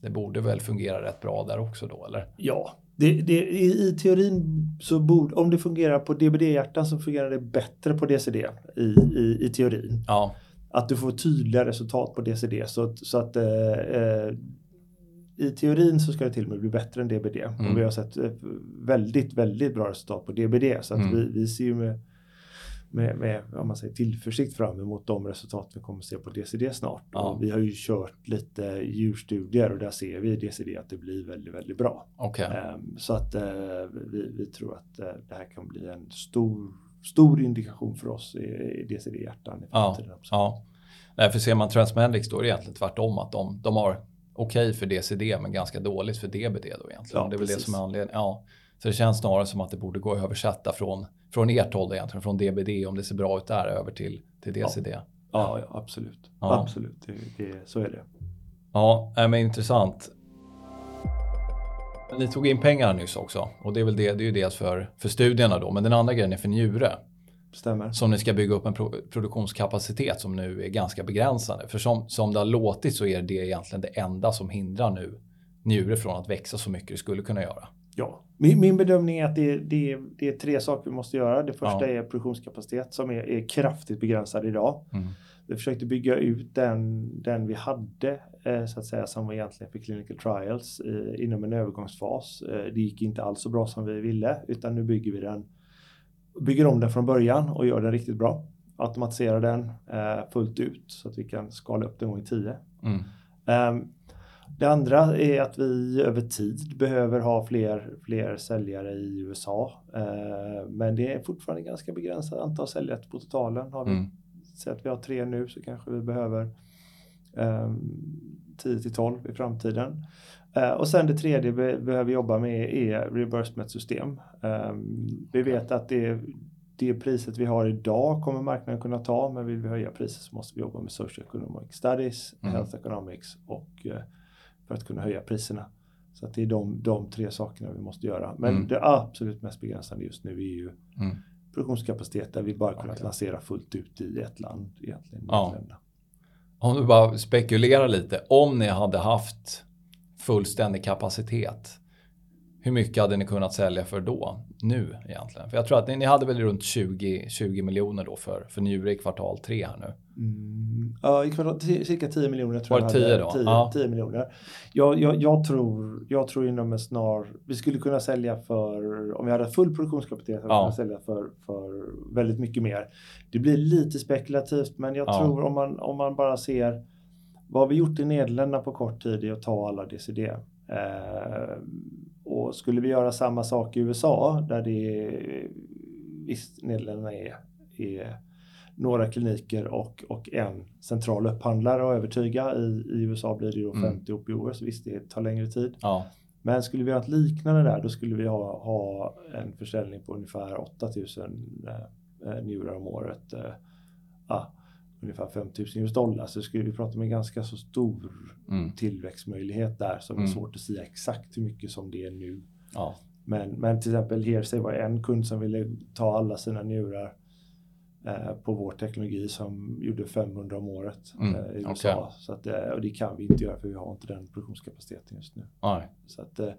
Speaker 2: det borde väl fungera rätt bra där också då, eller?
Speaker 3: Ja, det, det, i, i teorin så borde, om det fungerar på DBD-hjärtan så fungerar det bättre på DCD i, i, i teorin.
Speaker 2: Ja,
Speaker 3: Att du får tydliga resultat på DCD så att, så att eh, eh, i teorin så ska det till och med bli bättre än DBD.
Speaker 2: Mm.
Speaker 3: Och vi har sett eh, väldigt, väldigt bra resultat på DBD. Så att
Speaker 2: Mm.
Speaker 3: vi, vi ser ju med, med, med om man säger, tillförsikt fram emot de resultat vi kommer se på DCD snart.
Speaker 2: Ja.
Speaker 3: Vi har ju kört lite djurstudier och där ser vi i DCD att det blir väldigt, väldigt bra.
Speaker 2: okej.
Speaker 3: Ehm, Så att eh, vi, vi tror att eh, det här kan bli en stor, stor indikation för oss i, DCD-hjärtan i
Speaker 2: Ja,
Speaker 3: framtiden.
Speaker 2: ja. Nej, för ser man Transmedics då är det egentligen tvärtom att de, de har okej för DCD men ganska dåligt för DBD då egentligen.
Speaker 3: Ja,
Speaker 2: det är väl det
Speaker 3: precis.
Speaker 2: som är anledningen. Ja. Så det känns snarare som att det borde gå att översätta från, från ert håll egentligen, från DBD om det ser bra ut där över till, till DCD. Ja,
Speaker 3: Ja, ja absolut.
Speaker 2: Ja.
Speaker 3: Absolut, det, det, så är det.
Speaker 2: ja men intressant. Ni tog in pengar nyss också och det är väl det, det är ju dels för, för studierna då, men den andra grejen är för njure.
Speaker 3: Stämmer.
Speaker 2: som ni ska bygga upp en pro produktionskapacitet som nu är ganska begränsande. För som, som det har låtit så är det egentligen det enda som hindrar nu njure från att växa så mycket det skulle kunna göra.
Speaker 3: Ja. Min, min bedömning är att det, det, det är tre saker vi måste göra. Det första
Speaker 2: Ja.
Speaker 3: är produktionskapacitet som är, är kraftigt begränsad idag.
Speaker 2: Mm.
Speaker 3: Vi försökte bygga ut den, den vi hade eh, så att säga som var egentligen för clinical trials eh, inom en övergångsfas. Eh, det gick inte alls så bra som vi ville utan nu bygger vi den bygger om den från början och gör den riktigt bra. Automatiserar den eh, fullt ut så att vi kan skala upp den gånger 10.
Speaker 2: Mm.
Speaker 3: Ehm, det andra är att vi över tid behöver ha fler, fler säljare i USA. Eh, men det är fortfarande ganska begränsat antal säljare på totalen. Har vi
Speaker 2: Mm.
Speaker 3: Säg att vi har tre nu så kanske vi behöver um, 10 till 12 i framtiden. Eh, och sen det tredje vi behöver jobba med är reimbursement-system. Ehm, vi vet att det, det priset vi har idag kommer marknaden kunna ta, men vill vi höja priset så måste vi jobba med socioeconomic studies,
Speaker 2: Mm.
Speaker 3: health economics och eh, för att kunna höja priserna. Så att det är de, de tre sakerna vi måste göra. Men
Speaker 2: Mm.
Speaker 3: det absolut mest begränsande just nu är ju
Speaker 2: Mm.
Speaker 3: produktionskapacitet där vi bara kunnat
Speaker 2: Okej.
Speaker 3: lansera fullt ut i ett land egentligen.
Speaker 2: Ja. Om du bara spekulerar lite, om ni hade haft fullständig kapacitet, hur mycket hade ni kunnat sälja för då? Nu egentligen? För jag tror att ni, ni hade väl runt 20, 20 miljoner då för, för njure i kvartal tre här nu.
Speaker 3: Mm. Ja, cirka 10 miljoner tror
Speaker 2: Var
Speaker 3: jag.
Speaker 2: det 10
Speaker 3: hade.
Speaker 2: då?
Speaker 3: 10,
Speaker 2: Ja.
Speaker 3: 10 miljoner. Jag, jag, jag, tror, jag tror inom en snar... Vi skulle kunna sälja för... Om vi hade full produktionskapacitet
Speaker 2: Ja.
Speaker 3: kunnat sälja för, för väldigt mycket mer. Det blir lite spekulativt men jag
Speaker 2: Ja.
Speaker 3: tror om man, om man bara ser vad vi gjort i Nederländerna på kort tid är att ta alla DCD. Eh, och skulle vi göra samma sak i USA där det är, visst Nederländerna är, är några kliniker och, och en central upphandlare att övertyga. I, I USA blir det ju 50 mm. OPOer, så visst det tar längre tid.
Speaker 2: Ja.
Speaker 3: Men skulle vi ha ett liknande där, då skulle vi ha, ha en försäljning på ungefär 8000 eh, njurar om året. Eh, ah, ungefär 5000 US dollar. Så skulle vi prata om en ganska så stor mm. tillväxtmöjlighet där som mm. är svårt att säga exakt hur mycket som det är nu.
Speaker 2: Ja.
Speaker 3: Men, men till exempel Hearsay var en kund som ville ta alla sina njurar eh, på vår teknologi som gjorde 500 om året mm. eh, i USA. Okay. Så att, eh, och det kan vi inte göra för vi har inte den produktionskapaciteten just nu.
Speaker 2: Nej.
Speaker 3: Så att, eh,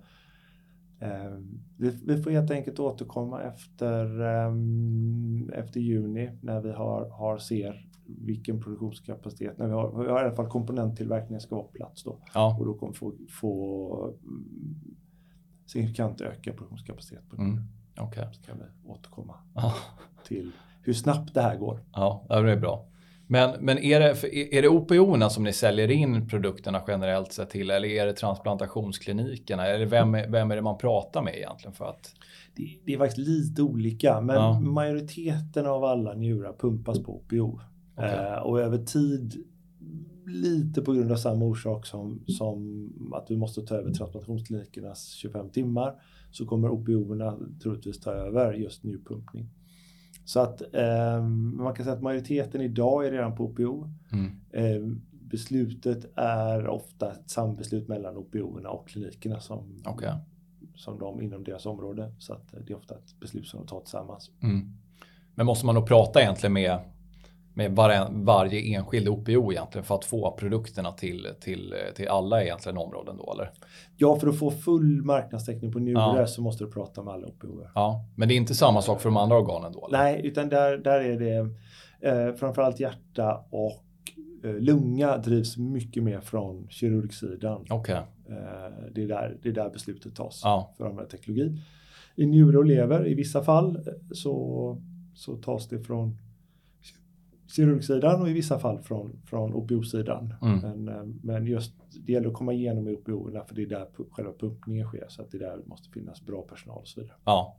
Speaker 3: eh, vi, vi, får helt enkelt återkomma efter, um, efter juni när vi har, har ser vilken produktionskapacitet, när vi har, vi har i alla fall komponenttillverkningen ska vara på plats då.
Speaker 2: Ja.
Speaker 3: Och då kommer vi få, få mm, signifikant öka produktionskapacitet på det.
Speaker 2: Mm. Okay.
Speaker 3: Så kan vi återkomma
Speaker 2: ja.
Speaker 3: till hur snabbt det här går.
Speaker 2: Ja, det är bra. Men, men är det, är det OPO som ni säljer in produkterna generellt sett till eller är det transplantationsklinikerna? Eller vem, vem är det man pratar med egentligen? för att...
Speaker 3: Det, det är faktiskt lite olika men ja. majoriteten av alla njurar pumpas på OPO. Okay. Eh, och över tid, lite på grund av samma orsak som, som att vi måste ta över transplantationsklinikernas 25 timmar, så kommer OPO-erna troligtvis ta över just njurpumpning. Så att eh, man kan säga att majoriteten idag är redan på OPO.
Speaker 2: Mm.
Speaker 3: Eh, beslutet är ofta ett sambeslut mellan OPO-erna och klinikerna som,
Speaker 2: okay.
Speaker 3: som de inom deras område. Så att det är ofta ett beslut som de tar tillsammans.
Speaker 2: Mm. Men måste man då prata egentligen med med var, varje enskild OPO egentligen för att få produkterna till, till, till alla egentligen områden då eller?
Speaker 3: Ja, för att få full marknadstäckning på njurar ja. så måste du prata med alla OPO.
Speaker 2: Ja, men det är inte samma sak för de andra organen då?
Speaker 3: Eller? Nej, utan där, där är det eh, framförallt hjärta och eh, lunga drivs mycket mer från kirurgsidan.
Speaker 2: Okay.
Speaker 3: Eh, det, är där, det är där beslutet tas
Speaker 2: ja.
Speaker 3: för att använda teknologi. I njure och lever i vissa fall eh, så, så tas det från kirurgsidan och i vissa fall från, från OPO-sidan.
Speaker 2: Mm.
Speaker 3: Men, eh, men just det gäller att komma igenom i OPO för det är där själva pumpningen sker så att det är där måste finnas bra personal och så vidare.
Speaker 2: Ja.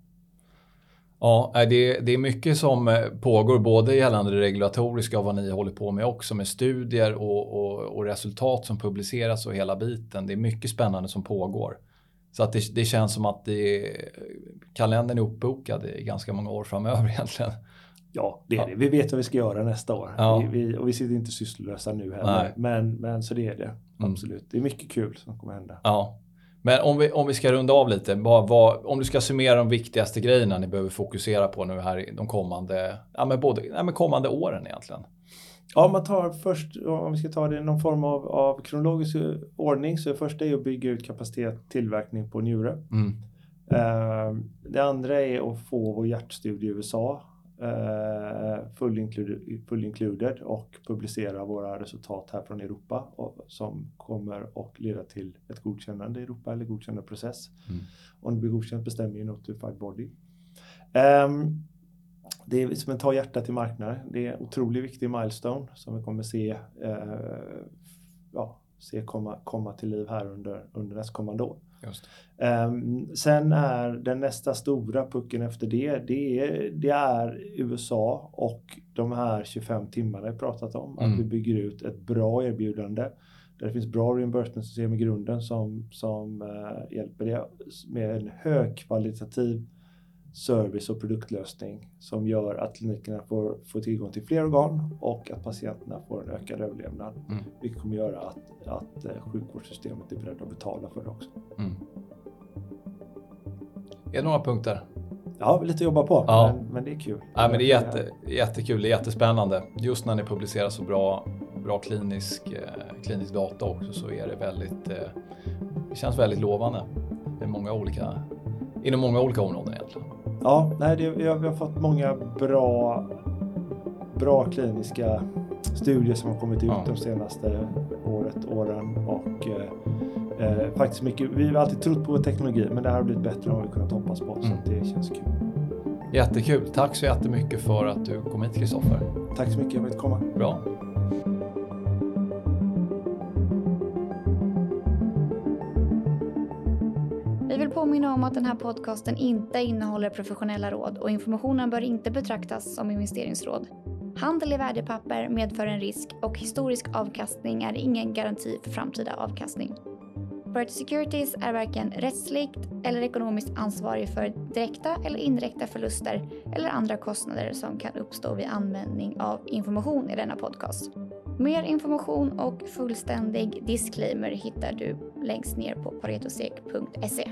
Speaker 2: Ja, det, det är mycket som eh, pågår både gällande det regulatoriska och vad ni håller på med också med studier och, och, och resultat som publiceras och hela biten. Det är mycket spännande som pågår. Så att det, det känns som att det, kalendern är uppbokad i ganska många år framöver egentligen.
Speaker 3: Ja, det är ja. det. Vi vet vad vi ska göra nästa år.
Speaker 2: Ja.
Speaker 3: Vi, vi, och vi sitter inte sysslolösa nu heller. Men, men så det är det. Mm. Absolut. Det är mycket kul som kommer hända.
Speaker 2: Ja. Men om vi, om vi ska runda av lite. Vad, vad, om du ska summera de viktigaste grejerna ni behöver fokusera på nu här de kommande, ja, men både, ja, men kommande åren egentligen.
Speaker 3: Ja, man tar först, om vi ska ta det i någon form av, av kronologisk ordning, så det första är att bygga ut kapacitet tillverkning på njure.
Speaker 2: Mm.
Speaker 3: Uh, det andra är att få vår hjärtstudie i USA eh, full, included, full included och publicera våra resultat här från Europa och, som kommer att leda till ett godkännande i Europa eller godkännande process.
Speaker 2: Mm.
Speaker 3: Om det blir godkänt bestämmer ju Notified Body. Um, det är som att ta hjärtat till marknaden. Det är en otroligt viktig milestone som vi kommer se, uh, ja, se komma, komma till liv här under, under nästkommande år. Um, sen är den nästa stora pucken efter det, det är, det är USA och de här 25 timmarna jag pratat om. Mm. Att vi bygger ut ett bra erbjudande där det finns bra reimbursement-system i grunden som, som uh, hjälper det med en högkvalitativ service och produktlösning som gör att klinikerna får, får tillgång till fler organ och att patienterna får en ökad överlevnad.
Speaker 2: Mm.
Speaker 3: Vilket kommer göra att, att eh, sjukvårdssystemet är beredd att betala för det också.
Speaker 2: Mm. Är det några punkter?
Speaker 3: Ja, lite att jobba på,
Speaker 2: ja.
Speaker 3: men, men, det är kul.
Speaker 2: Ja, men det är jätte, jättekul, det är jättespännande. Just när ni publicerar så bra, bra klinisk, eh, klinisk data också så är det väldigt, eh, det känns väldigt lovande. Det är många olika, inom många olika områden egentligen.
Speaker 3: Ja, nej, det, vi, har, vi har fått många bra, bra kliniska studier som har kommit ut ja. de senaste året, åren och eh, eh, faktiskt mycket. Vi har alltid trott på vår teknologi, men det här har blivit bättre än vad vi kunnat hoppas på, mm. så det känns kul.
Speaker 2: Jättekul. Tack så jättemycket för att du kom hit, Kristoffer.
Speaker 3: Tack så mycket för att komma.
Speaker 2: Bra.
Speaker 1: Påminna om att den här podcasten inte innehåller professionella råd och informationen bör inte betraktas som investeringsråd. Handel i värdepapper medför en risk och historisk avkastning är ingen garanti för framtida avkastning. Bright Securities är varken rättsligt eller ekonomiskt ansvarig för direkta eller indirekta förluster eller andra kostnader som kan uppstå vid användning av information i denna podcast. Mer information och fullständig disclaimer hittar du längst ner på paretosek.se.